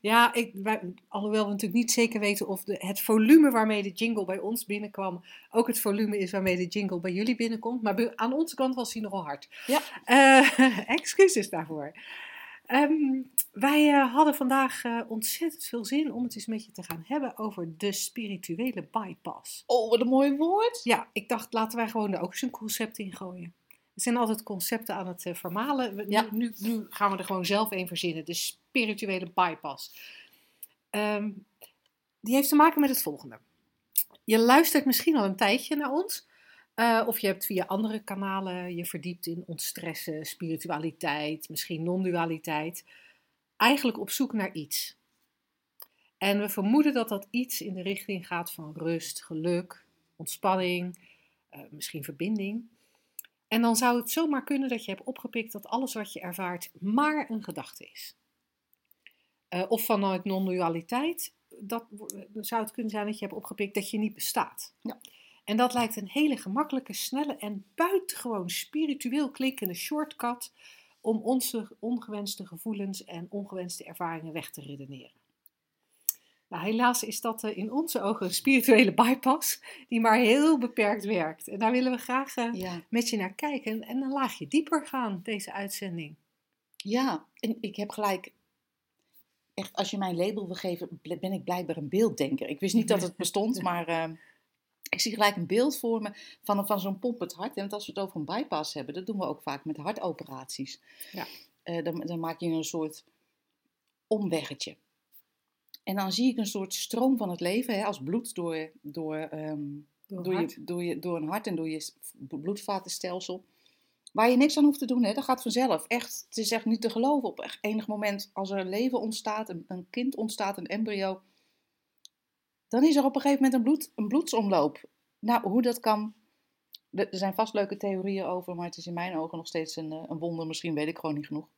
Ja, ik, wij, alhoewel we natuurlijk niet zeker weten of de, het volume waarmee de jingle bij ons binnenkwam ook het volume is waarmee de jingle bij jullie binnenkomt. Maar bij- aan onze kant was hij nogal hard. Ja. Eh, excuses daarvoor. Ehm, wij eh, hadden vandaag eh, ontzettend veel zin om het eens met je te gaan hebben over de spirituele bypass. Oh, wat een mooi woord. Ja, ik dacht laten wij gewoon er ook eens een concept in gooien. Er zijn altijd concepten aan het eh, vermalen. Ja. Nu, nu gaan we er gewoon zelf een verzinnen. De spirituele bypass. Ehm, die heeft te maken met het volgende. Je luistert misschien al een tijdje naar ons. eh, of je hebt via andere kanalen je verdiept in ontstressen, spiritualiteit, misschien non-dualiteit. Eigenlijk op zoek naar iets. En we vermoeden dat dat iets in de richting gaat van rust, geluk, ontspanning, eh, misschien verbinding. En dan zou het zomaar kunnen dat je hebt opgepikt dat alles wat je ervaart maar een gedachte is. Eh, of vanuit non-dualiteit, dat zou het kunnen zijn dat je hebt opgepikt dat je niet bestaat. Ja. En dat lijkt een hele gemakkelijke, snelle en buitengewoon spiritueel klinkende shortcut om onze ongewenste gevoelens en ongewenste ervaringen weg te redeneren. Nou, helaas is dat eh, in onze ogen een spirituele bypass die maar heel beperkt werkt. En daar willen we graag eh, Ja. met je naar kijken en een laagje dieper gaan, deze uitzending. ja, en ik heb gelijk. Echt, als je mij een label wil geven, ben ik blijkbaar een beelddenker. Ik wist niet dat het bestond, maar eh, ik zie gelijk een beeld voor me van, van zo'n pompend hart. En als we het over een bypass hebben, dat doen we ook vaak met hartoperaties. Ja. Eh, dan, dan maak je een soort omweggetje. En dan zie ik een soort stroom van het leven, hè, als bloed door, door, ehm, Door je, door, je, door een hart en door je bloedvatenstelsel. Waar je niks aan hoeft te doen, hè? dat gaat vanzelf. Echt, het is echt niet te geloven. Op echt enig moment, als er een leven ontstaat, een, een kind ontstaat, een embryo, dan is er op een gegeven moment een, bloed, een bloedsomloop. Nou, hoe dat kan, er er zijn vast leuke theorieën over, maar het is in mijn ogen nog steeds een, eh, een wonder. Misschien weet ik gewoon niet genoeg.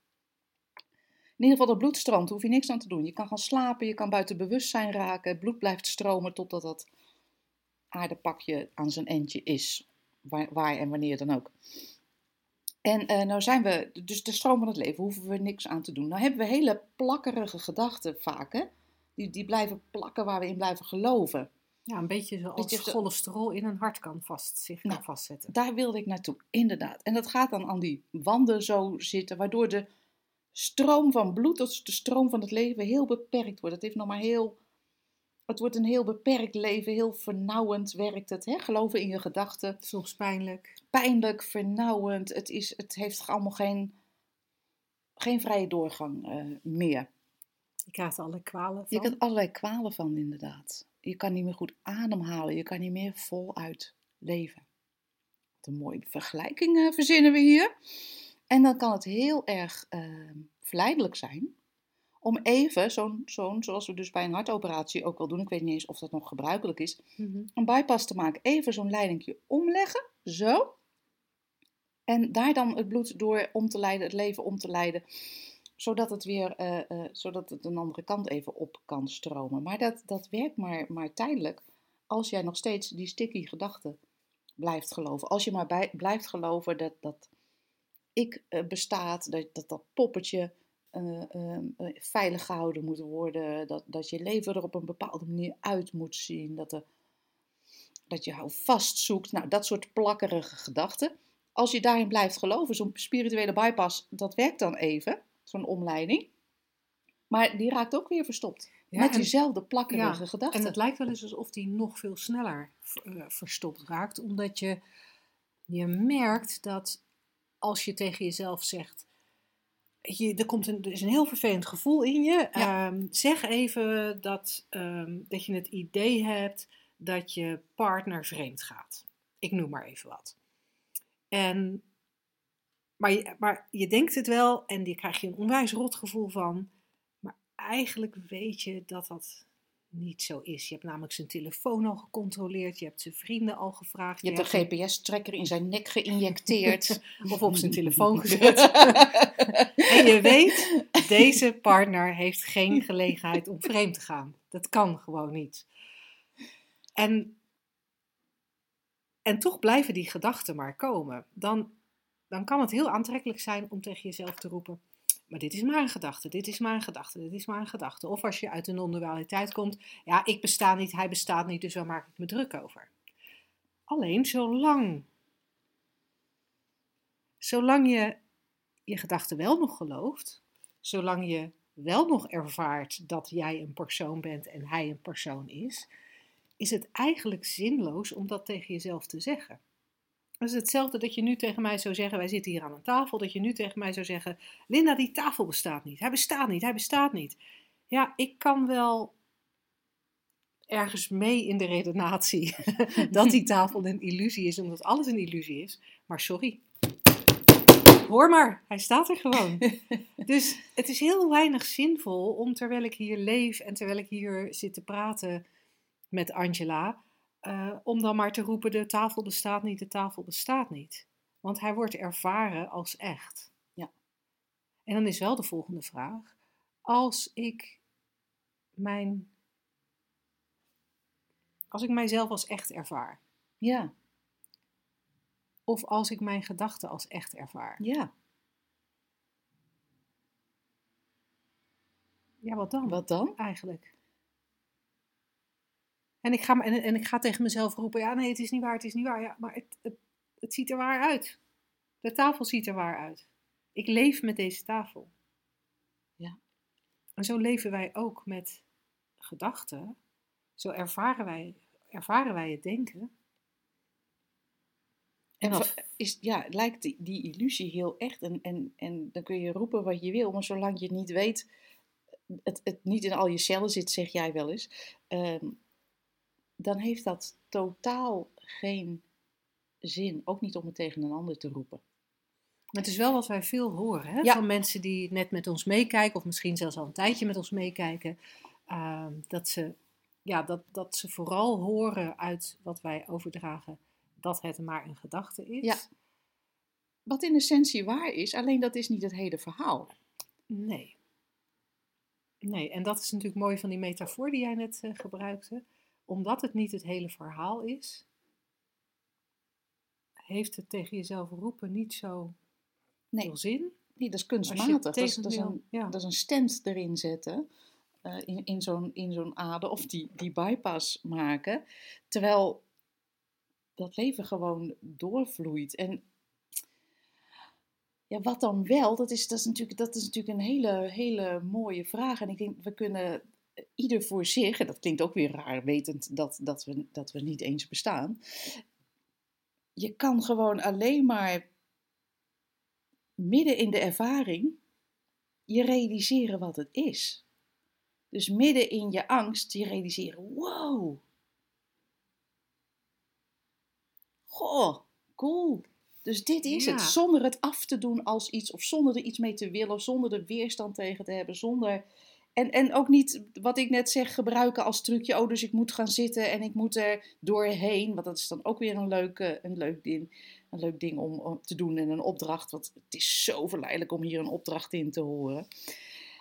In ieder geval, dat daar hoef je niks aan te doen. Je kan gaan slapen, je kan buiten bewustzijn raken, het bloed blijft stromen totdat dat aardepakje aan zijn endje is. Waar, waar en wanneer dan ook. En eh, nou zijn we, dus de stroom van het leven, hoeven we niks aan te doen. Nou hebben we hele plakkerige gedachten vaak, hè? Die, die blijven plakken waar we in blijven geloven. Ja, een beetje zoals Beetje zo- cholesterol in een hart kan vast, zich kan Nou, vastzetten. Daar wilde ik naartoe, inderdaad. En dat gaat dan aan die wanden zo zitten, waardoor de stroom van bloed, dus de stroom van het leven, heel beperkt wordt. Het heeft nog maar heel, het wordt een heel beperkt leven, heel vernauwend werkt het. Hè? Geloven in je gedachten. Soms pijnlijk. pijnlijk, vernauwend. Het, is, het heeft allemaal geen, geen vrije doorgang eh, meer. Je krijgt er alle kwalen van. Je krijgt allerlei kwalen van, inderdaad. Je kan niet meer goed ademhalen. Je kan niet meer voluit leven. Wat een mooie vergelijking eh, verzinnen we hier. En dan kan het heel erg verleidelijk zijn om even, zo'n, zo'n, zoals we dus bij een hartoperatie ook wel doen, ik weet niet eens of dat nog gebruikelijk is, Mhm. een bypass te maken. Even zo'n leidingje omleggen, zo. En daar dan het bloed door om te leiden, het leven om te leiden, zodat het weer, eh, eh, zodat het een andere kant even op kan stromen. Maar dat, dat werkt maar, maar tijdelijk, als jij nog steeds die sticky gedachten blijft geloven. Als je maar bij, blijft geloven dat, dat ik eh, bestaat, dat, dat dat poppetje eh, veilig gehouden moet worden, dat, dat je leven er op een bepaalde manier uit moet zien, dat, er, dat je hou vast zoekt. Nou, dat soort plakkerige gedachten. Als je daarin blijft geloven, zo'n spirituele bypass, dat werkt dan even, zo'n omleiding. Maar die raakt ook weer verstopt. Ja, met diezelfde plakkerige Ja, gedachten. En het lijkt wel eens alsof die nog veel sneller verstopt raakt, omdat je, je merkt dat als je tegen jezelf zegt, je, er, komt een, er is een heel vervelend gevoel in je, Ja. Ehm, zeg even dat, ehm, dat je het idee hebt dat je partner vreemd gaat. Ik noem maar even wat. En, maar, je, maar je denkt het wel en die krijg je een onwijs rot gevoel van. Maar eigenlijk weet je dat dat niet zo is. Je hebt namelijk zijn telefoon al gecontroleerd, je hebt zijn vrienden al gevraagd. Je hebt een hebt GPS-tracker in zijn nek geïnjecteerd. of op zijn telefoon gezet. en je weet, deze partner heeft geen gelegenheid om vreemd te gaan. Dat kan gewoon niet. En, en toch blijven die gedachten maar komen. Dan, dan kan het heel aantrekkelijk zijn om tegen jezelf te roepen. Maar dit is maar een gedachte, dit is maar een gedachte, dit is maar een gedachte. Of als je uit de non-dualiteit komt, ja, ik besta niet, hij bestaat niet, dus waar maak ik me druk over? Alleen zolang, zolang je je gedachten wel nog gelooft, zolang je wel nog ervaart dat jij een persoon bent en hij een persoon is, is het eigenlijk zinloos om dat tegen jezelf te zeggen. Het is hetzelfde dat je nu tegen mij zou zeggen, wij zitten hier aan een tafel, dat je nu tegen mij zou zeggen, Linda, die tafel bestaat niet, hij bestaat niet, hij bestaat niet. Ja, ik kan wel ergens mee in de redenatie dat die tafel een illusie is, omdat alles een illusie is. Maar sorry. Hoor maar, hij staat er gewoon. Dus het is heel weinig zinvol om terwijl ik hier leef en terwijl ik hier zit te praten met Angela, eh, om dan maar te roepen: de tafel bestaat niet, de tafel bestaat niet. Want hij wordt ervaren als echt. Ja. En dan is wel de volgende vraag: als ik mijn. Als ik mijzelf als echt ervaar, Ja, of als ik mijn gedachten als echt ervaar, ja. ja, wat dan? Wat dan? eigenlijk? En ik, ga, en, en ik ga tegen mezelf roepen: ja, nee, het is niet waar, het is niet waar. Ja, maar het, het, het ziet er waar uit. De tafel ziet er waar uit. Ik leef met deze tafel. Ja. En zo leven wij ook met gedachten. Zo ervaren wij, ervaren wij het denken. En va- is, ja, lijkt die, die illusie heel echt. En, en, en dan kun je roepen wat je wil, maar zolang je het niet weet, het, het niet in al je cellen zit, zeg jij wel eens, ehm, dan heeft dat totaal geen zin. Ook niet om het tegen een ander te roepen. Maar het is wel wat wij veel horen hè? Ja. van mensen die net met ons meekijken, of misschien zelfs al een tijdje met ons meekijken. ehm, dat, ze, ja, dat, dat ze vooral horen uit wat wij overdragen dat het maar een gedachte is. Ja. Wat in essentie waar is, alleen dat is niet het hele verhaal. Nee. Nee, en dat is natuurlijk mooi van die metafoor die jij net eh, gebruikte. Omdat het niet het hele verhaal is, heeft het tegen jezelf roepen niet zo Nee. veel zin. Nee, dat is kunstmatig. Dat is, dat, is een, ja. dat is een stand erin zetten. eh, in in zo'n in zo'n ader. Of die, die bypass maken. Terwijl dat leven gewoon doorvloeit. En ja, wat dan wel? Dat is, dat is, natuurlijk, dat is natuurlijk een hele, hele mooie vraag. En ik denk, we kunnen ieder voor zich, en dat klinkt ook weer raar, wetend dat, dat, we, dat we niet eens bestaan. Je kan gewoon alleen maar midden in de ervaring je realiseren wat het is. Dus midden in je angst je realiseren, wow. Goh, cool. Dus dit is Ja. het. Zonder het af te doen als iets, of zonder er iets mee te willen, zonder er weerstand tegen te hebben, zonder... En, en ook niet, wat ik net zeg, gebruiken als trucje. Oh, dus ik moet gaan zitten en ik moet er doorheen. Want dat is dan ook weer een leuk, eh, een leuk ding, een leuk ding om, te doen en een opdracht. Want het is zo verleidelijk om hier een opdracht in te horen.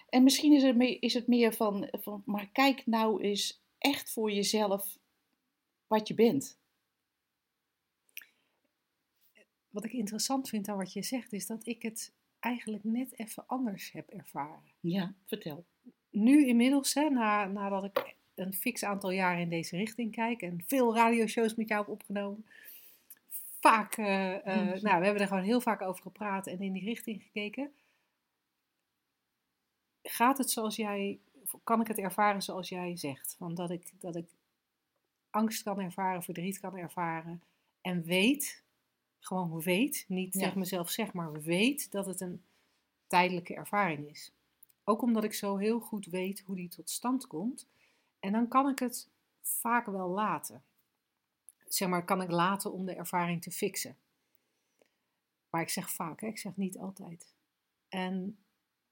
En misschien is het meer, is het meer van, van, maar kijk nou eens echt voor jezelf wat je bent. Wat ik interessant vind aan wat je zegt, is dat ik het eigenlijk net even anders heb ervaren. Ja, vertel. Nu inmiddels, hè, na, nadat ik een fix aantal jaren in deze richting kijk en veel radioshows met jou heb opgenomen, vaak, eh, eh, Mhm. nou, we hebben er gewoon heel vaak over gepraat en in die richting gekeken. Gaat het zoals jij, kan ik het ervaren zoals jij zegt? Van dat, ik, dat ik angst kan ervaren, verdriet kan ervaren en weet, gewoon weet, niet Ja. tegen mezelf zeg, maar weet dat het een tijdelijke ervaring is. Ook omdat ik zo heel goed weet hoe die tot stand komt. En dan kan ik het vaak wel laten. Zeg maar, kan ik laten om de ervaring te fixen. Maar ik zeg vaak, ik zeg niet altijd. En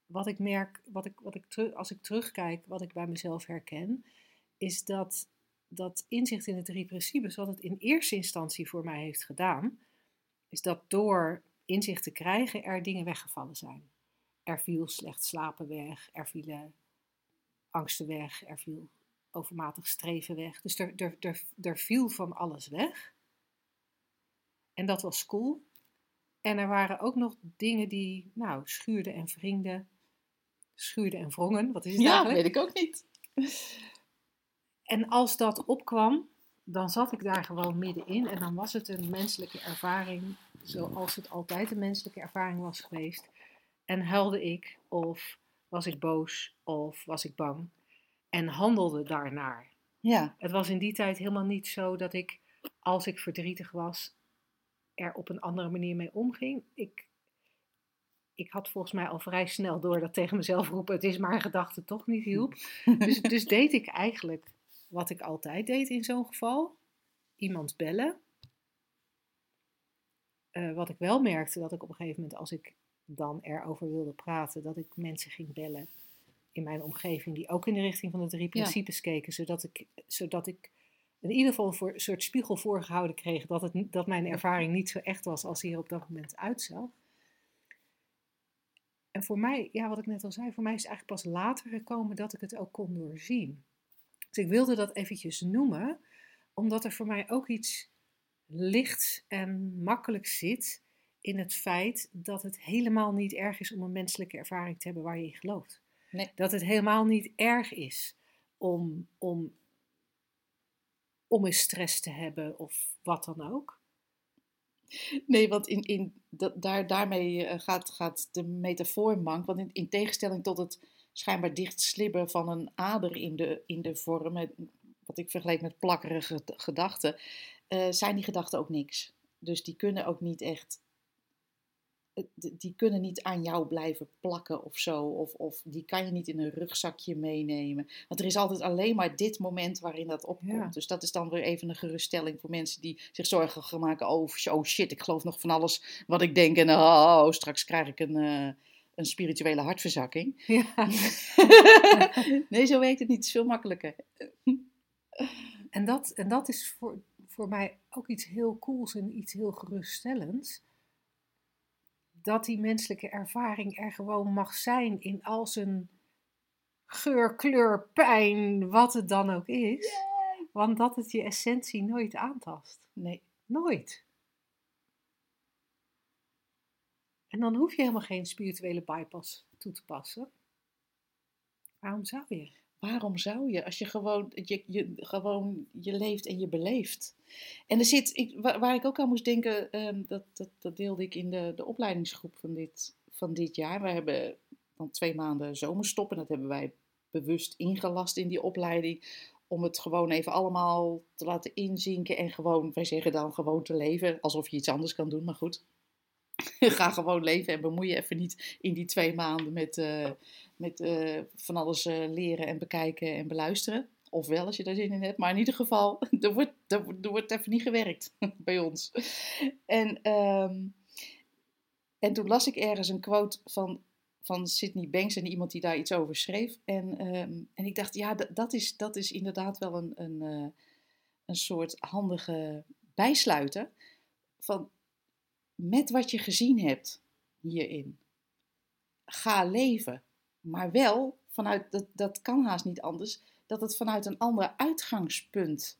wat ik merk, wat ik, wat ik als ik terugkijk, wat ik bij mezelf herken, is dat dat inzicht in de drie principes, wat het in eerste instantie voor mij heeft gedaan, is dat door inzicht te krijgen er dingen weggevallen zijn. Er viel slecht slapen weg, er vielen angsten weg, er viel overmatig streven weg. Dus er, er, er, er viel van alles weg. En dat was cool. En er waren ook nog dingen die, nou, schuurden en wringden. Schuurden en wrongen, wat is het Ja, eigenlijk? weet ik ook niet. En als dat opkwam, dan zat ik daar gewoon middenin. En dan was het een menselijke ervaring, zoals het altijd een menselijke ervaring was geweest. En huilde ik, of was ik boos, of was ik bang. En handelde daarnaar. Ja, Het was in die tijd helemaal niet zo dat ik, als ik verdrietig was, er op een andere manier mee omging. Ik, ik had volgens mij al vrij snel door dat tegen mezelf roepen: het is maar een gedachte, toch niet hielp. Dus, dus deed ik eigenlijk wat ik altijd deed in zo'n geval: iemand bellen. Eh, wat ik wel merkte, dat ik op een gegeven moment, als ik dan erover wilde praten, dat ik mensen ging bellen in mijn omgeving die ook in de richting van de drie principes keken, zodat ik, zodat ik in ieder geval voor, een soort spiegel voorgehouden kreeg dat, het, dat mijn ervaring niet zo echt was als die er op dat moment uitzag. En voor mij, ja, wat ik net al zei, voor mij is het eigenlijk pas later gekomen dat ik het ook kon doorzien. Dus ik wilde dat eventjes noemen, omdat er voor mij ook iets lichts en makkelijk zit in het feit dat het helemaal niet erg is om een menselijke ervaring te hebben waar je in gelooft. Nee. Dat het helemaal niet erg is om, om, om eens stress te hebben of wat dan ook. Nee, want in, in, dat, daar, daarmee eh, gaat, gaat de metafoor mank. Want in, in tegenstelling tot het schijnbaar dicht slibben van een ader in de, in de vorm, met, wat ik vergeleek met plakkerige gedachten, eh, zijn die gedachten ook niks. Dus die kunnen ook niet echt, eh, die kunnen niet aan jou blijven plakken of zo. Of, of die kan je niet in een rugzakje meenemen. Want er is altijd alleen maar dit moment waarin dat opkomt. Ja. Dus dat is dan weer even een geruststelling voor mensen die zich zorgen gaan maken. Oh, sh- oh shit, ik geloof nog van alles wat ik denk. En oh, straks krijg ik een, eh, een spirituele hartverzakking. Ja. nee, zo werkt het niet. Het is veel makkelijker. En dat, en dat is voor, voor mij ook iets heel cools en iets heel geruststellends. Dat die menselijke ervaring er gewoon mag zijn in al zijn geur, kleur, pijn, wat het dan ook is. Want dat het je essentie nooit aantast. Nee. Nooit. En dan hoef je helemaal geen spirituele bypass toe te passen. Waarom zou je? Waarom zou je, als je gewoon je, je, gewoon je leeft en je beleeft? En er zit, ik, waar, ik ook aan moest denken, ehm, dat, dat, dat deelde ik in de, de opleidingsgroep van dit, van dit jaar. We hebben dan twee maanden zomerstop en dat hebben wij bewust ingelast in die opleiding. Om het gewoon even allemaal te laten inzinken en gewoon, wij zeggen dan gewoon te leven, alsof je iets anders kan doen, maar goed. Ga gewoon leven en bemoei je even niet in die twee maanden met, eh, met eh, van alles eh, leren en bekijken en beluisteren. Ofwel, als je daar zin in hebt. Maar in ieder geval, er wordt, er, wordt- even niet gewerkt bij ons. En, ehm, en toen las ik ergens een quote van, van Sydney Banks en iemand die daar iets over schreef. En, ehm, en ik dacht, ja, dat is, dat is inderdaad wel een, een, een soort handige bijsluiter. Van met wat je gezien hebt hierin. Ga leven. Maar wel vanuit, dat, dat kan haast niet anders, dat het vanuit een ander uitgangspunt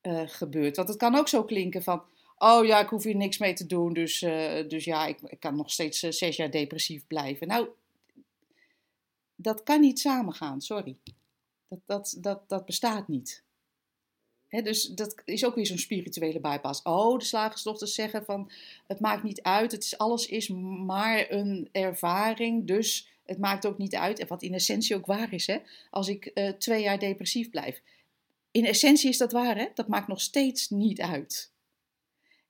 eh, gebeurt. Want het kan ook zo klinken van, oh ja, ik hoef hier niks mee te doen, dus, eh, dus ja, ik, kan nog steeds eh, zes jaar depressief blijven. Nou, dat kan niet samengaan, sorry. Dat, dat, dat, dat bestaat niet. Dus dat is ook weer zo'n spirituele bypass. Oh, de slagersdochters zeggen van het maakt niet uit, het is, alles is maar een ervaring, dus het maakt ook niet uit. En wat in essentie ook waar is, hè? als ik eh, twee jaar depressief blijf. In essentie is dat waar, hè? dat maakt nog steeds niet uit.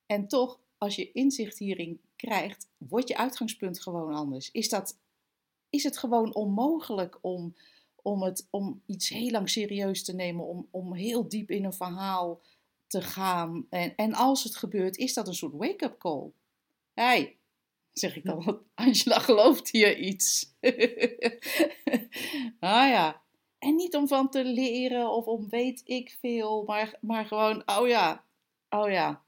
En toch, als je inzicht hierin krijgt, wordt je uitgangspunt gewoon anders. Is, dat, is het gewoon onmogelijk om om, het, om iets heel lang serieus te nemen, om, om heel diep in een verhaal te gaan. En, en als het gebeurt, is dat een soort wake-up call. hey, zeg ik dan, want Angela gelooft hier iets. ah ja, En niet om van te leren of om weet ik veel, maar, maar gewoon, oh ja, oh ja,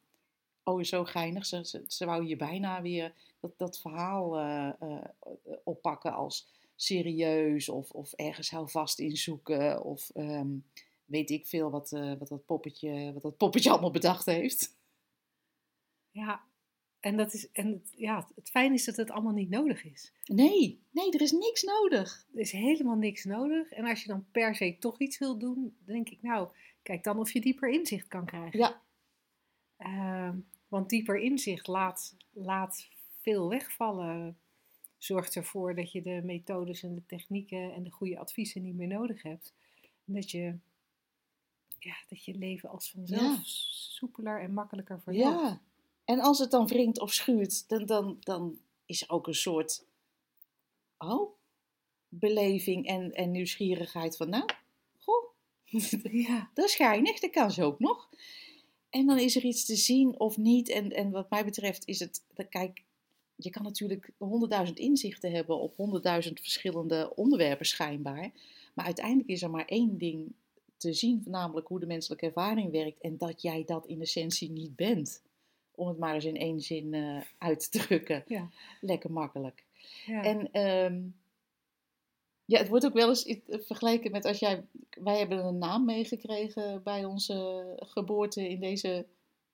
oh zo geinig. Ze, ze, ze wou je bijna weer dat, dat verhaal uh, uh, oppakken als serieus of, of ergens houvast in zoeken of um, weet ik veel wat, uh, wat, dat poppetje, wat dat poppetje allemaal bedacht heeft. Ja, en, dat is, en het, ja, het fijn is dat het allemaal niet nodig is. Nee, nee, er is niks nodig. Er is helemaal niks nodig. En als je dan per se toch iets wil doen, dan denk ik, nou, kijk dan of je dieper inzicht kan krijgen. Ja. Uh, want dieper inzicht laat, laat veel wegvallen. Zorgt ervoor dat je de methodes en de technieken en de goede adviezen niet meer nodig hebt. En dat je, ja, dat je leven als vanzelf Ja. soepeler en makkelijker verloopt. Ja. En als het dan wringt of schuurt, dan, dan, dan is er ook een soort oh, beleving en, en nieuwsgierigheid van, nou, goh, Ja. dat is geinig, dat kan ze ook nog. En dan is er iets te zien of niet. En, en wat mij betreft is het, kijk, je kan natuurlijk honderdduizend inzichten hebben op honderdduizend verschillende onderwerpen schijnbaar. Maar uiteindelijk is er maar één ding te zien, namelijk hoe de menselijke ervaring werkt. En dat jij dat in essentie niet bent. Om het maar eens in één zin eh, uit te drukken. Ja. Lekker makkelijk. Ja. En ehm, ja, het wordt ook wel eens vergeleken met als jij. Wij hebben een naam meegekregen bij onze geboorte in deze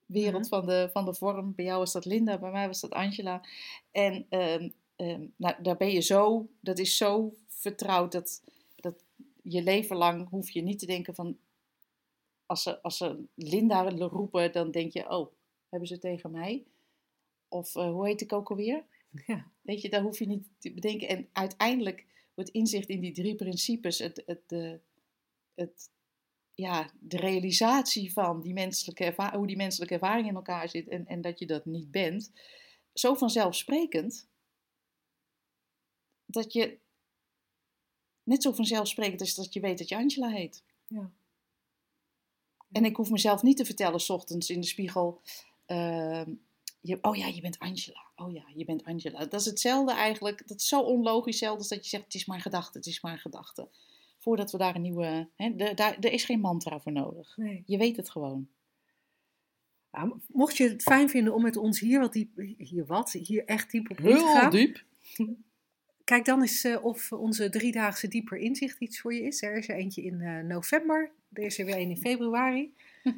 wereld Mhm. van, de, van de vorm. Bij jou was dat Linda, bij mij was dat Angela. En ehm, ehm, nou, daar ben je zo, dat is zo vertrouwd dat, dat je leven lang hoef je niet te denken van. Als ze, als ze Linda roepen, dan denk je, oh, hebben ze tegen mij? Of eh, hoe heet ik ook alweer? ja. Weet je, daar hoef je niet te bedenken. En uiteindelijk wordt inzicht in die drie principes, het, het, de, het, ja, de realisatie van die menselijke hoe die menselijke ervaring in elkaar zit en, en dat je dat niet bent, zo vanzelfsprekend dat je net zo vanzelfsprekend is dat je weet dat je Angela heet. Ja. En ik hoef mezelf niet te vertellen, s ochtends in de spiegel. ehm, je, oh ja, je bent Angela. Oh ja, je bent Angela. Dat is hetzelfde eigenlijk. Dat is zo onlogisch zelfs dat je zegt: het is maar gedachte, het is maar gedachte. Voordat we daar een nieuwe. Hè, de, daar, er is geen mantra voor nodig. Nee. Je weet het gewoon. Nou, mocht je het fijn vinden om met ons hier wat diep, hier wat, hier echt diep op in te gaan. diep. Kijk dan eens eh, of onze driedaagse dieper inzicht iets voor je is. Er is er eentje in eh, november, er is er weer een in februari.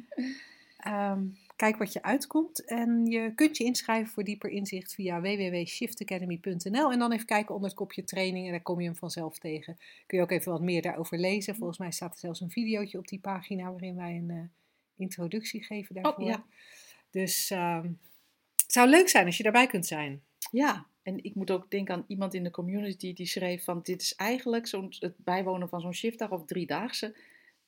Ehm, kijk wat je uitkomt. En je kunt je inschrijven voor dieper inzicht via www.shiftacademy.nl. En dan even kijken onder het kopje training en daar kom je hem vanzelf tegen. Kun je ook even wat meer daarover lezen. Volgens mij staat er zelfs een videootje op die pagina waarin wij een eh, introductie geven daarvoor. Oh, ja. Dus ehm, het zou leuk zijn als je daarbij kunt zijn. Ja, en ik moet ook denken aan iemand in de community die schreef: van dit is eigenlijk zo'n, het bijwonen van zo'n shiftdag of driedaagse.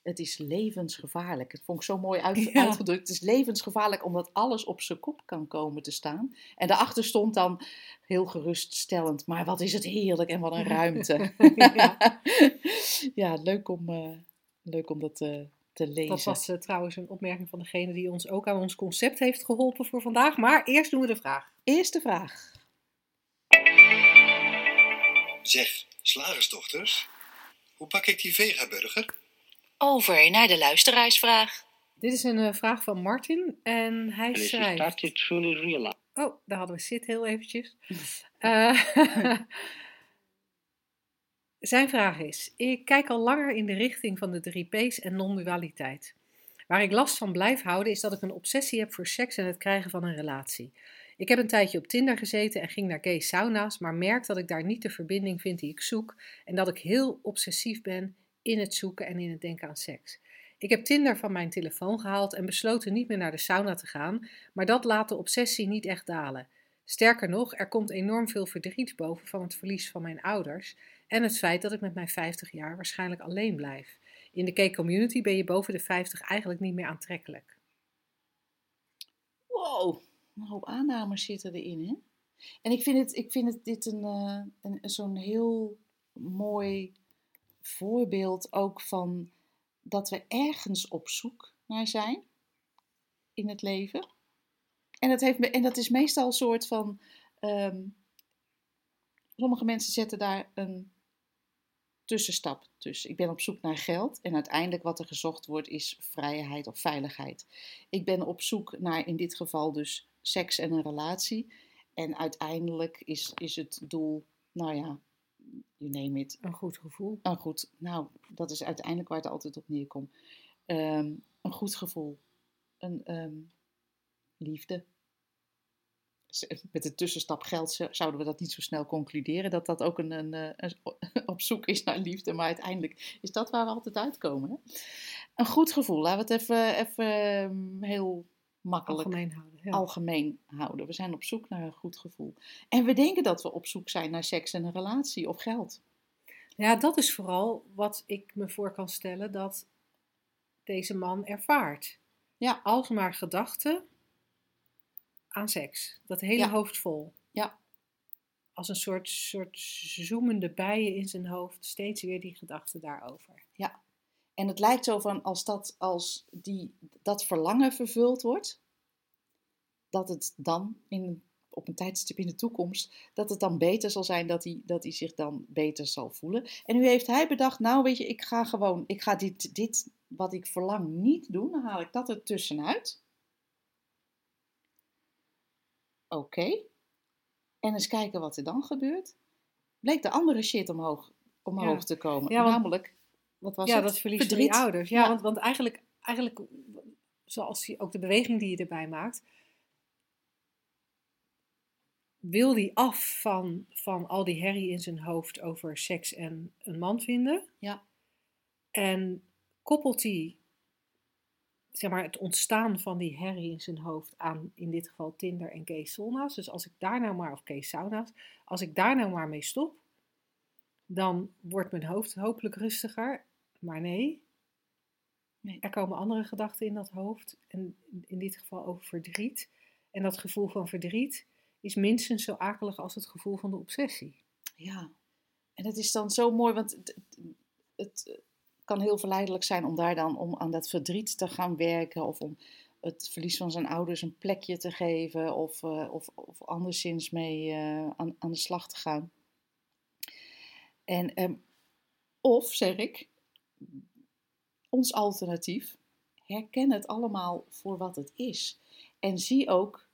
Het is levensgevaarlijk. Het vond ik zo mooi uit, Ja. uitgedrukt. Het is levensgevaarlijk omdat alles op zijn kop kan komen te staan. En daarachter stond dan heel geruststellend: maar wat is het heerlijk en wat een ruimte. Ja. ja, leuk om, eh, leuk om dat eh, te lezen. Dat was eh, trouwens een opmerking van degene die ons ook aan ons concept heeft geholpen voor vandaag. Maar eerst doen we de vraag. Eerste vraag. Zeg, slagersdochters, hoe pak ik die vegaburger? Over naar de luisteraarsvraag. Dit is een eh, vraag van Martin en hij And schrijft... start to truly realize Oh, daar hadden we Sid heel eventjes. Eh, zijn vraag is: Ik kijk al langer in de richting van de drie P's en non-dualiteit. Waar ik last van blijf houden is dat ik een obsessie heb voor seks en het krijgen van een relatie. Ik heb een tijdje op Tinder gezeten en ging naar gay sauna's, maar merk dat ik daar niet de verbinding vind die ik zoek en dat ik heel obsessief ben in het zoeken en in het denken aan seks. Ik heb Tinder van mijn telefoon gehaald en besloten niet meer naar de sauna te gaan, maar dat laat de obsessie niet echt dalen. Sterker nog, er komt enorm veel verdriet boven van het verlies van mijn ouders en het feit dat ik met mijn 50 jaar waarschijnlijk alleen blijf. In de gay community ben je boven de 50 eigenlijk niet meer aantrekkelijk. Wow, een hoop aannames zitten erin, hè? En ik vind, het, ik vind het dit een, eh, een zo'n heel mooi voorbeeld ook van dat we ergens op zoek naar zijn in het leven. En dat, heeft, me- en dat is meestal een soort van. ehm, sommige mensen zetten daar een tussenstap tussen. Ik ben op zoek naar geld en uiteindelijk wat er gezocht wordt is vrijheid of veiligheid. Ik ben op zoek naar in dit geval dus seks en een relatie. En uiteindelijk is, is het doel, nou ja, you name it, Een goed gevoel. een goed, nou, dat is uiteindelijk waar het altijd op neerkomt. Ehm, een goed gevoel. Een ehm, liefde. Z- Met de tussenstap geld zouden we dat niet zo snel concluderen. Dat dat ook een, een, eh, een- op zoek is naar liefde. Maar uiteindelijk is dat waar we altijd uitkomen. Hè? Een goed gevoel. Laten we het even, even ehm, heel makkelijk Algemeen houden. Ja. algemeen houden. We zijn op zoek naar een goed gevoel. En we denken dat we op zoek zijn naar seks en een relatie of geld. Ja, dat is vooral wat ik me voor kan stellen dat deze man ervaart. Ja. Alsmaar gedachten aan seks. Dat hele Ja. hoofd vol. Ja. Als een soort, soort zoemende bijen in zijn hoofd. Steeds weer die gedachten daarover. En het lijkt zo van als dat, als die, dat verlangen vervuld wordt, dat het dan in, op een tijdstip in de toekomst, dat het dan beter zal zijn, dat hij, dat hij zich dan beter zal voelen. En nu heeft hij bedacht, nou weet je, ik ga gewoon, ik ga dit, dit wat ik verlang niet doen, dan haal ik dat er tussenuit. Oké. En eens kijken wat er dan gebeurt. Bleek de andere shit omhoog, omhoog Ja. te komen. Ja, want- Namelijk, wat was ja, het? dat verlies van die ouders. Ja, Ja. want, want eigenlijk, eigenlijk, zoals hij, ook de beweging die je erbij maakt, wil hij af van, van al die herrie in zijn hoofd over seks en een man vinden. Ja. En koppelt hij zeg maar, het ontstaan van die herrie in zijn hoofd aan, in dit geval Tinder en Kees Sauna's. Dus als ik daar nou maar, of Kees Sauna's, als ik daar nou maar mee stop, dan wordt mijn hoofd hopelijk rustiger. Maar nee, Nee. er komen andere gedachten in dat hoofd. En in dit geval over verdriet. En dat gevoel van verdriet is minstens zo akelig als het gevoel van de obsessie. Ja, en het is dan zo mooi, want het, het, het kan heel verleidelijk zijn om daar dan om aan dat verdriet te gaan werken of om het verlies van zijn ouders een plekje te geven of, eh, of, of anderszins mee eh, aan, aan de slag te gaan. En, ehm, of zeg ik, ons alternatief, herken het allemaal voor wat het is. En zie ook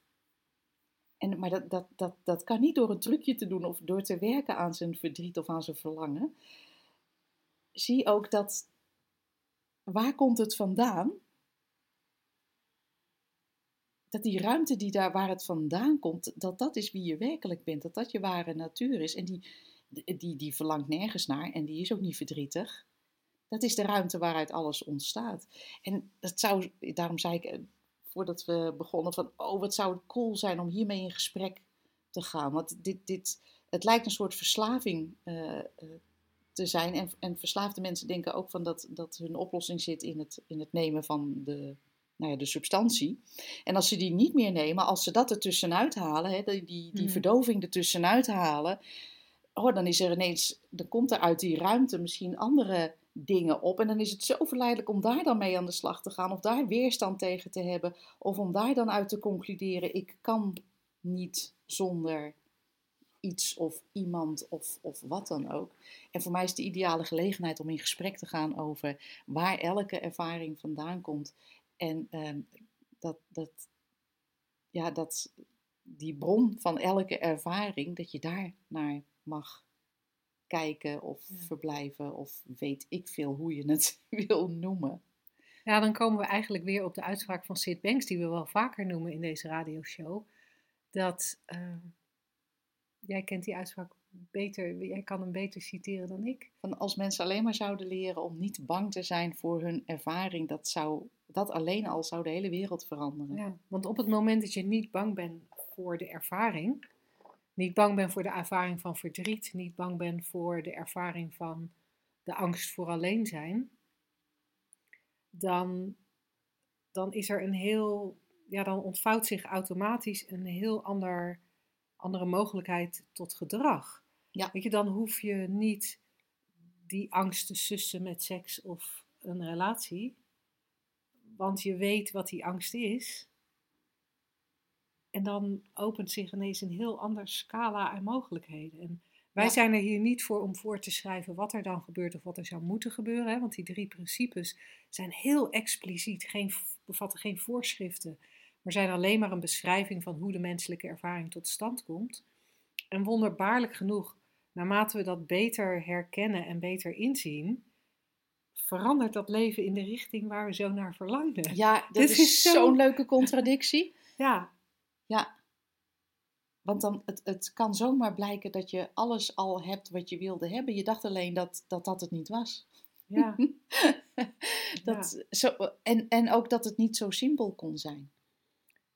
en, maar dat, dat, dat, dat kan niet door een trucje te doen of door te werken aan zijn verdriet of aan zijn verlangen. Zie ook dat, waar komt het vandaan? Dat die ruimte die daar waar het vandaan komt, dat dat is wie je werkelijk bent. Dat dat je ware natuur is. En die, die, die verlangt nergens naar en die is ook niet verdrietig. Dat is de ruimte waaruit alles ontstaat. En dat zou, daarom zei ik eh, voordat we begonnen van, oh wat zou het cool zijn om hiermee in gesprek te gaan. Want dit, dit, het lijkt een soort verslaving eh, eh, te zijn. En, en verslaafde mensen denken ook van dat, dat hun oplossing zit in het, in het nemen van de, nou ja, de substantie. En als ze die niet meer nemen, als ze dat er tussenuit halen, hè, die, die, die Mhm. verdoving er tussenuit halen, oh, dan is er ineens, dan komt er uit die ruimte misschien andere dingen op. En dan is het zo verleidelijk om daar dan mee aan de slag te gaan, of daar weerstand tegen te hebben, of om daar dan uit te concluderen: ik kan niet zonder iets of iemand of, of wat dan ook. En voor mij is de ideale gelegenheid om in gesprek te gaan over waar elke ervaring vandaan komt. En ehm, dat, dat, ja, dat die bron van elke ervaring, dat je daar naar mag kijken of Ja. verblijven of weet ik veel hoe je het wil noemen. Ja, dan komen we eigenlijk weer op de uitspraak van Sid Banks, die we wel vaker noemen in deze radioshow. Dat, eh, jij kent die uitspraak beter, jij kan hem beter citeren dan ik. Van als mensen alleen maar zouden leren om niet bang te zijn voor hun ervaring, dat, zou, dat alleen al zou de hele wereld veranderen. Ja, want op het moment dat je niet bang bent voor de ervaring, niet bang bent voor de ervaring van verdriet, niet bang bent voor de ervaring van de angst voor alleen zijn, dan, dan is er een heel, ja, dan ontvouwt zich automatisch een heel ander, andere mogelijkheid tot gedrag. Ja. Weet je, dan hoef je niet die angst te sussen met seks of een relatie, want je weet wat die angst is. En dan opent zich ineens een heel ander scala aan mogelijkheden. En Wij Ja. zijn er hier niet voor om voor te schrijven wat er dan gebeurt of wat er zou moeten gebeuren. Hè? Want die drie principes zijn heel expliciet, geen, bevatten geen voorschriften, maar zijn alleen maar een beschrijving van hoe de menselijke ervaring tot stand komt. En wonderbaarlijk genoeg, naarmate we dat beter herkennen en beter inzien, verandert dat leven in de richting waar we zo naar verlangden. Ja, dat Dit is, is zo- zo'n leuke contradictie. Ja, Ja. Want dan, het, het kan zomaar blijken dat je alles al hebt wat je wilde hebben. Je dacht alleen dat dat, dat het niet was. ja, dat, zo, en, en ook dat het niet zo simpel kon zijn.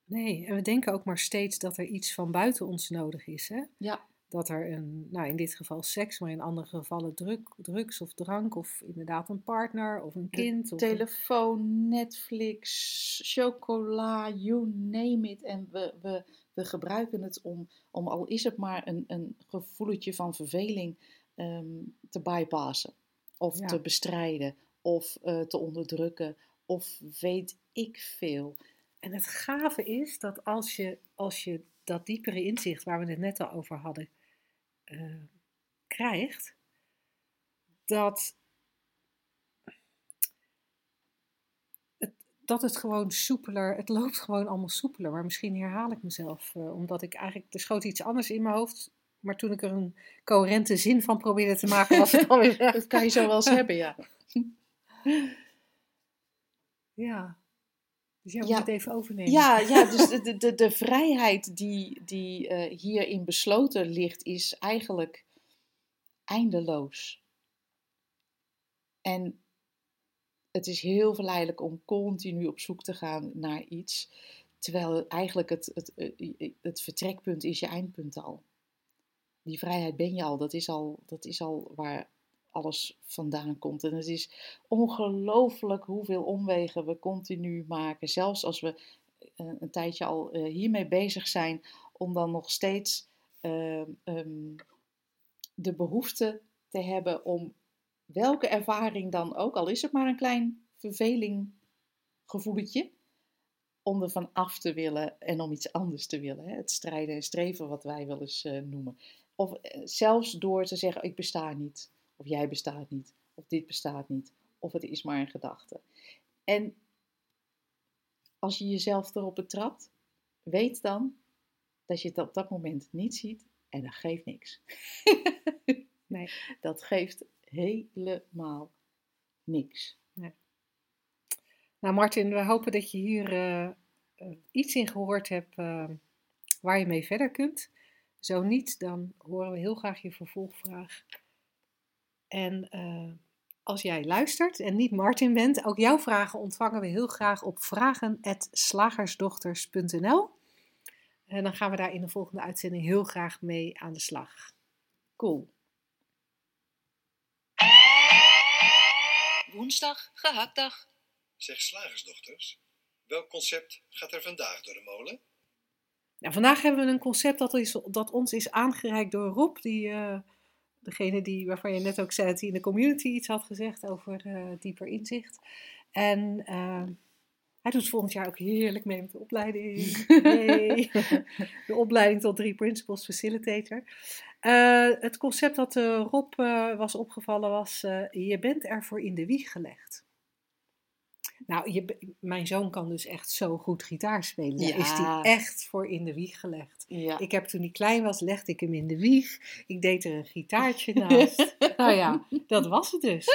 nee. En we denken ook maar steeds dat er iets van buiten ons nodig is. Hè? Ja. Dat er een, nou in dit geval seks, maar in andere gevallen druk, drugs of drank, of inderdaad een partner of een kind. Of een- Telefoon, Netflix, chocola, you name it. En we, we, we gebruiken het om, om, al is het maar een, een gevoeletje van verveling, ehm, te bypassen. Of Ja. te bestrijden, of eh, te onderdrukken, of weet ik veel. En het gave is dat als je, als je dat diepere inzicht waar we het net al over hadden, eh, krijgt, dat het, dat het gewoon soepeler, het loopt gewoon allemaal soepeler. Maar misschien herhaal ik mezelf, eh, omdat ik eigenlijk, er schoot iets anders in mijn hoofd. Maar toen ik er een coherente zin van probeerde te maken, was het alweer. Dat kan je zo wel eens hebben, ja. Ja. Dus jij moet Ja. het even overnemen. Ja, ja dus de, de, de, de vrijheid die, die eh, hierin besloten ligt, is eigenlijk eindeloos. En het is heel verleidelijk om continu op zoek te gaan naar iets, terwijl eigenlijk het, het, eh, het vertrekpunt is je eindpunt al. Die vrijheid ben je al, dat is al, dat is al waar alles vandaan komt. En het is ongelooflijk hoeveel omwegen we continu maken, zelfs als we eh, een tijdje al eh, hiermee bezig zijn, om dan nog steeds ehm, ehm, de behoefte te hebben om welke ervaring dan ook, al is het maar een klein verveling gevoeletje, om er van af te willen en om iets anders te willen. Het strijden en streven, wat wij wel eens eh, noemen. Of zelfs door te zeggen, ik besta niet, of jij bestaat niet, of dit bestaat niet, of het is maar een gedachte. En als je jezelf erop betrapt, weet dan dat je het op dat moment niet ziet en dat geeft niks. Nee. Dat geeft helemaal niks. Nou, Martin, we hopen dat je hier eh, eh, iets in gehoord hebt eh, waar je mee verder kunt. Zo niet, dan horen we heel graag je vervolgvraag. En eh, als jij luistert en niet Martin bent, ook jouw vragen ontvangen we heel graag op vragen.slagersdochters.nl. En dan gaan we daar in de volgende uitzending heel graag mee aan de slag. Cool. Woensdag, gehaktdag. Zeg slagersdochters, welk concept gaat er vandaag door de molen? Ja, vandaag hebben we een concept dat, is, dat ons is aangereikt door Rob, die, eh, degene die, waarvan je net ook zei dat hij in de community iets had gezegd over eh, dieper inzicht. En eh, hij doet volgend jaar ook heerlijk mee met de opleiding. Yay. de opleiding tot drie principles facilitator. Eh, het concept dat eh, Rob was opgevallen was, je bent ervoor in de wieg gelegd. Nou, je, mijn zoon kan dus echt zo goed gitaar spelen. Daar is hij echt voor in de wieg gelegd. Ja. Ik heb toen hij klein was, legde ik hem in de wieg. Ik deed er een gitaartje naast. nou ja, dat was het dus.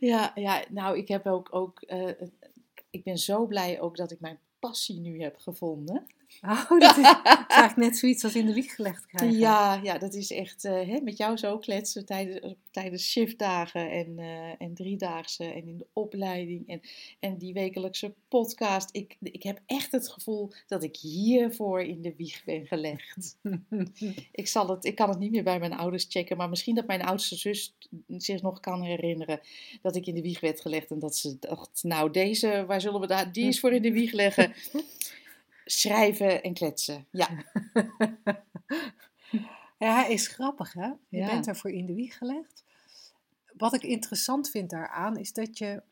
Ja, ja, nou, ik heb ook, ook eh, ik ben zo blij ook dat ik mijn passie nu heb gevonden. Oh, dat is, eigenlijk net zoiets als in de wieg gelegd krijgen. Ja, ja, dat is echt eh, hè, met jou zo kletsen tijdens, tijdens shiftdagen en, eh en driedaagse en in de opleiding en, en die wekelijkse podcast. Ik, ik heb echt het gevoel dat ik hiervoor in de wieg ben gelegd. ik, zal het, ik kan het niet meer bij mijn ouders checken, maar misschien dat mijn oudste zus zich nog kan herinneren dat ik in de wieg werd gelegd en dat ze dacht, nou deze, waar zullen we daar, die is voor in de wieg leggen. Schrijven en kletsen, ja. Ja, hij is grappig, hè? Je Ja. bent ervoor in de wieg gelegd. Wat ik interessant vind daaraan is dat je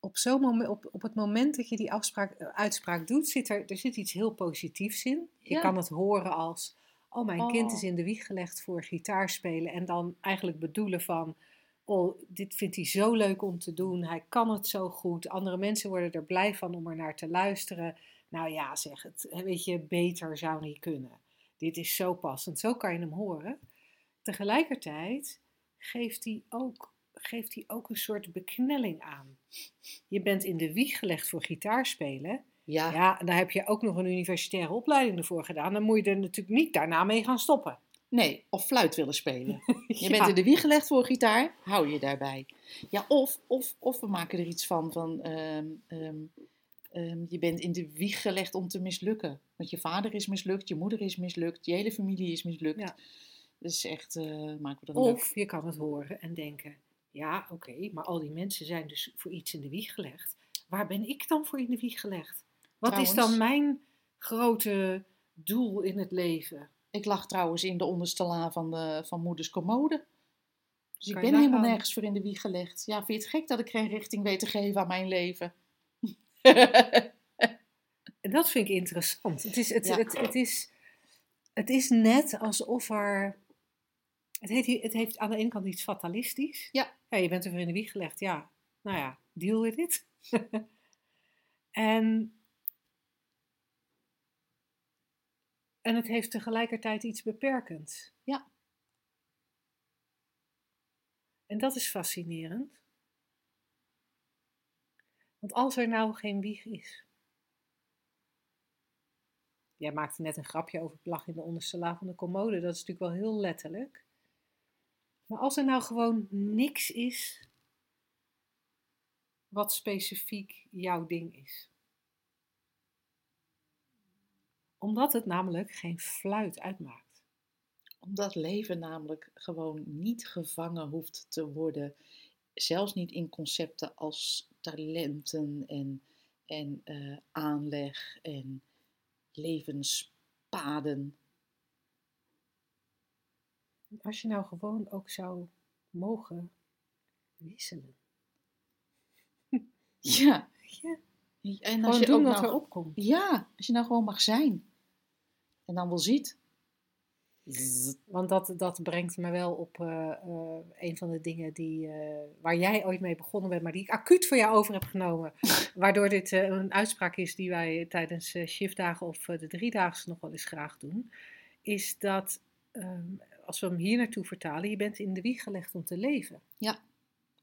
op, zo'n moment, op, op het moment dat je die afspraak, eh, uitspraak doet, zit er, er zit iets heel positiefs in. Je Ja. kan het horen als, oh mijn kind Oh. is in de wieg gelegd voor gitaarspelen. En dan eigenlijk bedoelen van, oh dit vindt hij zo leuk om te doen. Hij kan het zo goed. Andere mensen worden er blij van om er naar te luisteren. Nou ja, zeg het. Weet je, beter zou niet kunnen. Dit is zo passend. Zo kan je hem horen. Tegelijkertijd geeft hij ook, geeft hij ook een soort beknelling aan. Je bent in de wieg gelegd voor gitaarspelen. Ja, Ja, en daar heb je ook nog een universitaire opleiding ervoor gedaan. Dan moet je er natuurlijk niet daarna mee gaan stoppen. Nee, of fluit willen spelen. Je bent in de wieg gelegd voor gitaar, hou je daarbij. Ja, of, of, of we maken er iets van, van ehm, ehm, ehm, je bent in de wieg gelegd om te mislukken. Want je vader is mislukt, je moeder is mislukt, je hele familie is mislukt. Ja. Dus echt, eh, maken we leuk. Of je kan het horen en denken: ja, oké, maar al die mensen zijn dus voor iets in de wieg gelegd. Waar ben ik dan voor in de wieg gelegd? Wat is dan mijn grote doel in het leven? Ik lag trouwens in de onderste la van, de, van moeders commode. Dus ik ben helemaal nergens voor in de wieg gelegd. Ja, vind je het gek dat ik geen richting weet te geven aan mijn leven? En dat vind ik interessant. Het is, het, Ja. het, het is, het is net alsof er. Het heeft, het heeft aan de ene kant iets fatalistisch. Ja. ja. Je bent er voor in de wieg gelegd. Ja, nou ja, deal with it. en, en het heeft tegelijkertijd iets beperkends. Ja. En dat is fascinerend. Want als er nou geen wieg is. Jij maakte net een grapje over het lag in de onderste la van de commode. Dat is natuurlijk wel heel letterlijk. Maar als er nou gewoon niks is wat specifiek jouw ding is. Omdat het namelijk geen fluit uitmaakt. Omdat leven namelijk gewoon niet gevangen hoeft te worden. Zelfs niet in concepten als talenten en, en eh, aanleg en levenspaden. Als je nou gewoon ook zou mogen wisselen. Ja. Ja, En gewoon als je doen ook wat nou, opkomt. Ja, als je nou gewoon mag zijn. En dan wel ziet. Want dat, dat brengt me wel op eh, eh, een van de dingen die, eh, waar jij ooit mee begonnen bent, maar die ik acuut voor jou over heb genomen. Waardoor dit een uitspraak is die wij tijdens shiftdagen of de driedaagse nog wel eens graag doen. Is dat, ehm, als we hem hier naartoe vertalen, je bent in de wieg gelegd om te leven.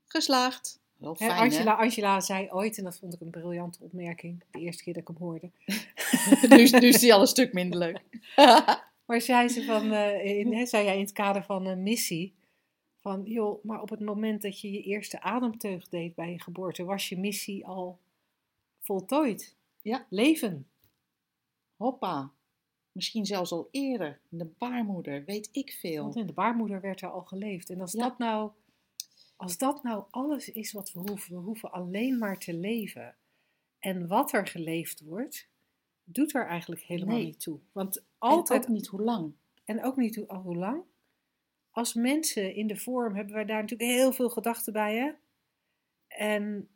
Geslaagd. Wel Hè, fijn, Angela, Angela zei ooit, en dat vond ik een briljante opmerking, de eerste keer dat ik hem hoorde. nu, is- nu is die al een stuk minder leuk. Maar zei ze van, eh, in, hè, zei jij in het kader van een missie, van joh, maar op het moment dat je je eerste ademteug deed bij je geboorte, was je missie al voltooid. Ja. Leven. Hoppa. Misschien zelfs al eerder. In de baarmoeder, weet ik veel. Want in de baarmoeder werd er al geleefd. En als, Ja. dat nou, als dat nou alles is wat we hoeven, we hoeven alleen maar te leven. En wat er geleefd wordt, doet er eigenlijk helemaal Nee. niet toe. Want Altijd altijd ook niet hoe lang. En ook niet hoe, al hoe lang. Als mensen in de vorm hebben wij daar natuurlijk heel veel gedachten bij. Hè? En,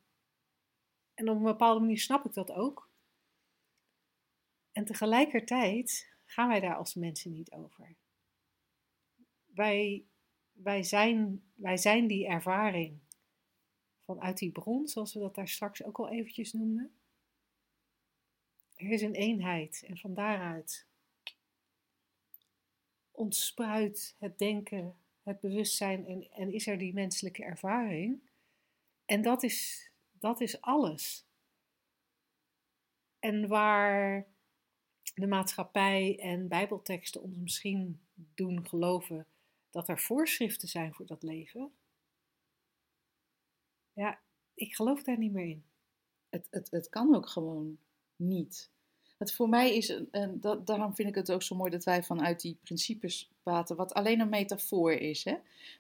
en op een bepaalde manier snap ik dat ook. En tegelijkertijd gaan wij daar als mensen niet over. Wij, wij, zijn, wij zijn die ervaring vanuit die bron, zoals we dat daar straks ook al eventjes noemden. Er is een eenheid en van daaruit ontspruit het denken, het bewustzijn en, en is er die menselijke ervaring. En dat is, dat is alles. En waar de maatschappij en bijbelteksten ons misschien doen geloven dat er voorschriften zijn voor dat leven. Ja, ik geloof daar niet meer in. Het, het, het kan ook gewoon niet. Voor mij is, een, dat, daarom vind ik het ook zo mooi dat wij vanuit die principes praten, wat alleen een metafoor is. Hè?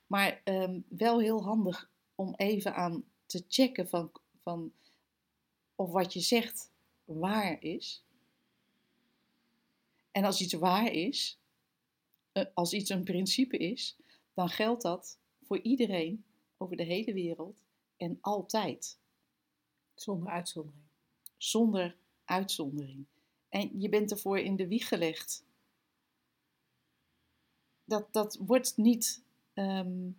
Maar ehm, wel heel handig om even aan te checken van, van of wat je zegt waar is. En als iets waar is, als iets een principe is, dan geldt dat voor iedereen over de hele wereld en altijd. Zonder uitzondering. zonder uitzondering. En je bent ervoor in de wieg gelegd dat, dat wordt niet, ehm,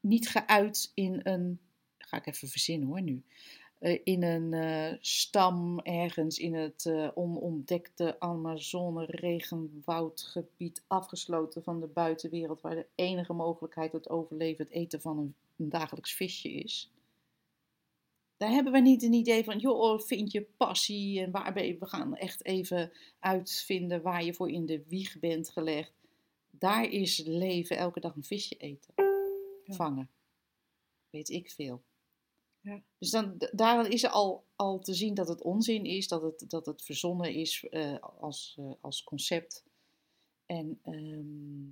niet geuit in een, ga ik even verzinnen hoor nu, Eh, in een eh, stam ergens in het eh, onontdekte Amazone regenwoudgebied, afgesloten van de buitenwereld, waar de enige mogelijkheid tot overleven het eten van een, een dagelijks visje is. Daar hebben we niet een idee van, joh, vind je passie en waar ben je, we gaan echt even uitvinden waar je voor in de wieg bent gelegd. Daar is leven elke dag een visje eten, vangen. Weet ik veel. Ja. Dus dan, d- daar is er al, al te zien dat het onzin is, dat het, dat het verzonnen is eh, als, eh, als concept. En ehm,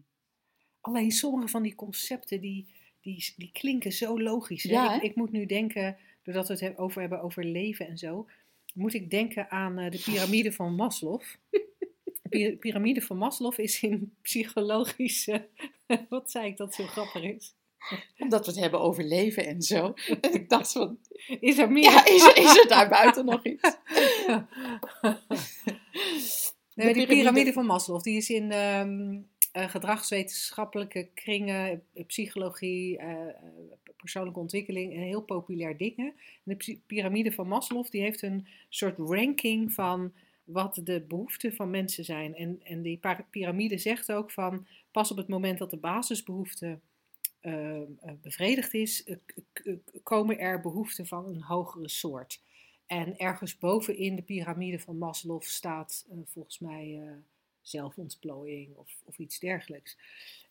Alleen sommige van die concepten die, die, die klinken zo logisch. Ja, ik, ik moet nu denken, doordat we het he- over hebben over leven en zo, moet ik denken aan eh, de piramide van Maslow. De pi- piramide van Maslow is in psychologische. Wat zei ik dat zo grappig is? Omdat we het hebben over leven en zo. En ik dacht van, Is er meer? ja, is, er- is er daar buiten nog iets? Nee, die piramide- van Maslow, die is in ehm, eh, gedragswetenschappelijke kringen, eh, psychologie, eh, persoonlijke ontwikkeling, een heel populair ding. hè. En de piramide van Maslow, die heeft een soort ranking van wat de behoeften van mensen zijn. En, en die piramide zegt ook van, pas op het moment dat de basisbehoefte eh, eh, bevredigd is, eh, komen er behoeften van een hogere soort. En ergens bovenin de piramide van Maslow staat eh, volgens mij eh, zelfontplooiing of, of iets dergelijks.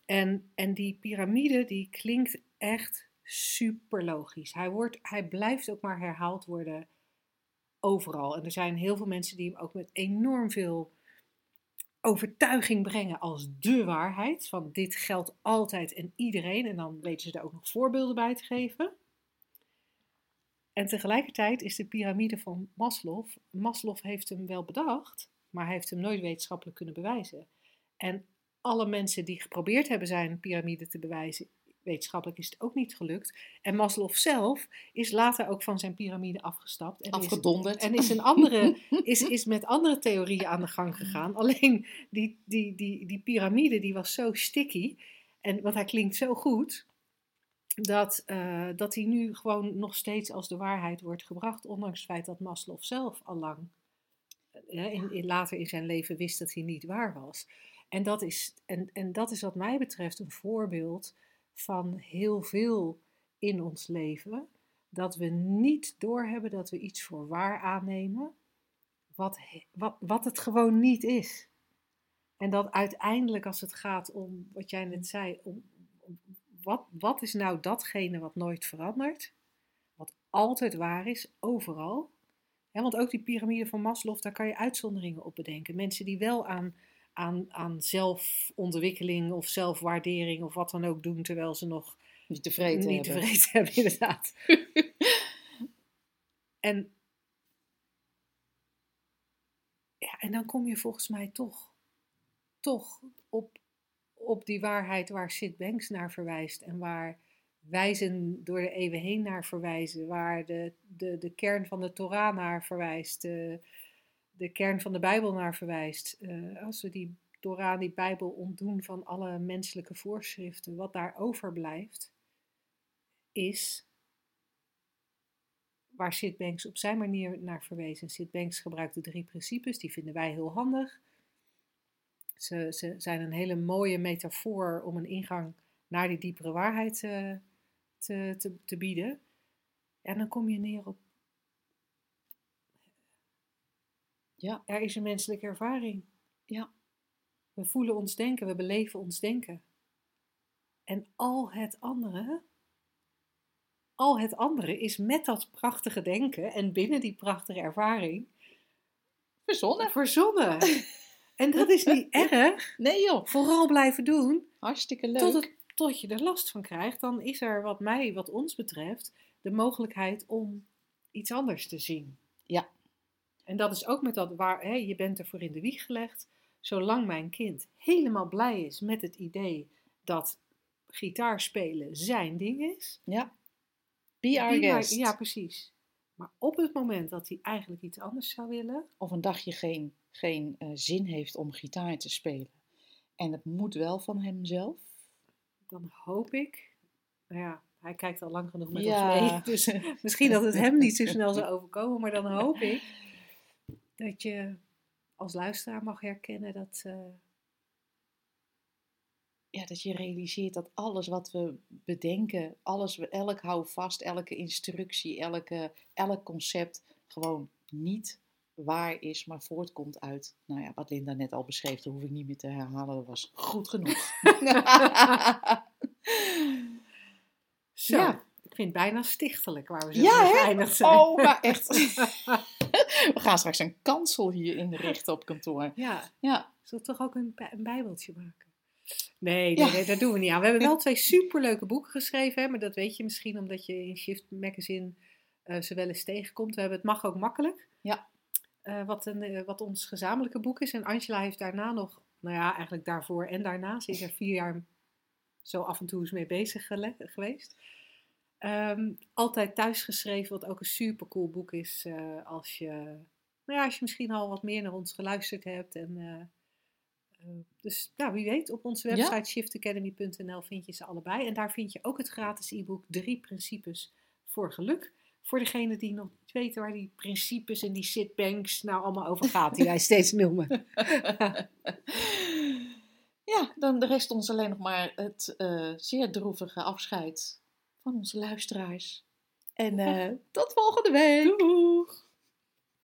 En, en die piramide die klinkt echt super logisch. Hij, wordt, hij blijft ook maar herhaald worden overal. En er zijn heel veel mensen die hem ook met enorm veel overtuiging brengen als de waarheid. Van dit geldt altijd en iedereen. En dan weten ze er ook nog voorbeelden bij te geven. En tegelijkertijd is de piramide van Maslow. Maslow heeft hem wel bedacht, maar hij heeft hem nooit wetenschappelijk kunnen bewijzen. En alle mensen die geprobeerd hebben zijn piramide te bewijzen, wetenschappelijk is het ook niet gelukt. En Maslow zelf is later ook van zijn piramide afgestapt. En is, Afgedonderd. en is, een andere, is, is met andere theorieën aan de gang gegaan. Alleen die, die, die, die piramide die was zo sticky. En, want hij klinkt zo goed. Dat, eh, dat hij nu gewoon nog steeds als de waarheid wordt gebracht. Ondanks het feit dat Maslow zelf al lang eh, in, in, later in zijn leven wist dat hij niet waar was. En dat is, en, en dat is wat mij betreft een voorbeeld van heel veel in ons leven. Dat we niet doorhebben dat we iets voor waar aannemen, wat, wat, wat het gewoon niet is. En dat uiteindelijk, als het gaat om wat jij net zei, om, om wat, wat is nou datgene wat nooit verandert, wat altijd waar is, overal. Hè, want ook die piramide van Maslow, daar kan je uitzonderingen op bedenken. Mensen die wel aan, aan, aan zelfontwikkeling of zelfwaardering of wat dan ook doen, terwijl ze nog Niet tevreden niet hebben. tevreden hebben, inderdaad. en, ja, en dan kom je volgens mij toch, toch op, op die waarheid waar Sid Banks naar verwijst en waar wijzen door de eeuwen heen naar verwijzen, waar de, de, de kern van de Torah naar verwijst, de kern van de Bijbel naar verwijst. Eh, als we die Torah, die Bijbel ontdoen van alle menselijke voorschriften, wat daar overblijft, is waar Sid Banks op zijn manier naar verwees. En Sid Banks gebruikt de drie principes, die vinden wij heel handig. Ze, ze zijn een hele mooie metafoor om een ingang naar die diepere waarheid eh, te, te, te bieden. En dan kom je neer op. Ja. Er is een menselijke ervaring. Ja. We voelen ons denken, we beleven ons denken. En al het andere, al het andere is met dat prachtige denken en binnen die prachtige ervaring Verzonnen. verzonnen. En dat is niet erg. Nee joh, Vooral blijven doen hartstikke leuk. tot, het, tot je er last van krijgt. Dan is er wat mij, wat ons betreft, de mogelijkheid om iets anders te zien. Ja. En dat is ook met dat waar, hè, je bent ervoor in de wieg gelegd. Zolang mijn kind helemaal blij is met het idee dat gitaar spelen zijn ding is. Ja. Be our guest. ja, precies. Maar op het moment dat hij eigenlijk iets anders zou willen. Of een dagje geen, geen eh, zin heeft om gitaar te spelen. En het moet wel van hemzelf. Dan hoop ik, nou ja, hij kijkt al lang genoeg met Ja. ons mee, dus misschien dat het hem niet zo snel zou overkomen, maar dan hoop ik dat je als luisteraar mag herkennen dat, eh, Ja, dat je realiseert dat alles wat we bedenken, alles, elk houvast, elke instructie, elke, elk concept gewoon niet waar is, maar voortkomt uit, nou ja, wat Linda net al beschreef, dat hoef ik niet meer te herhalen, dat was goed genoeg. zo, Ja. ik vind het bijna stichtelijk waar we zo Ja, zijn. Oh, maar echt. We gaan straks een kansel hier inrichten op kantoor. Ja, Ja, zullen we toch ook een, bij- een bijbeltje maken? Nee, nee, Ja. nee, dat doen we niet aan. We hebben wel twee superleuke boeken geschreven, hè, maar dat weet je misschien omdat je in Shift Magazine eh, ze wel eens tegenkomt. We hebben Het Mag Ook Makkelijk. Ja. Eh, wat, een, eh, wat ons gezamenlijke boek is. En Angela heeft daarna nog, nou ja, eigenlijk daarvoor en daarna, ze is er vier jaar zo af en toe eens mee bezig geweest. Ehm, altijd thuis geschreven, wat ook een supercool boek is eh, als je, nou ja, als je misschien al wat meer naar ons geluisterd hebt. En, eh, eh, dus nou, wie weet, op onze Ja. website shiftacademy.nl vind je ze allebei. En daar vind je ook het gratis e-book Drie Principes voor Geluk. Voor degene die nog niet weten waar die principes en die sitbanks nou allemaal over gaat, die wij steeds noemen. ja dan rest ons alleen nog maar het eh, zeer droevige afscheid van onze luisteraars. En eh, tot volgende week. Doeg!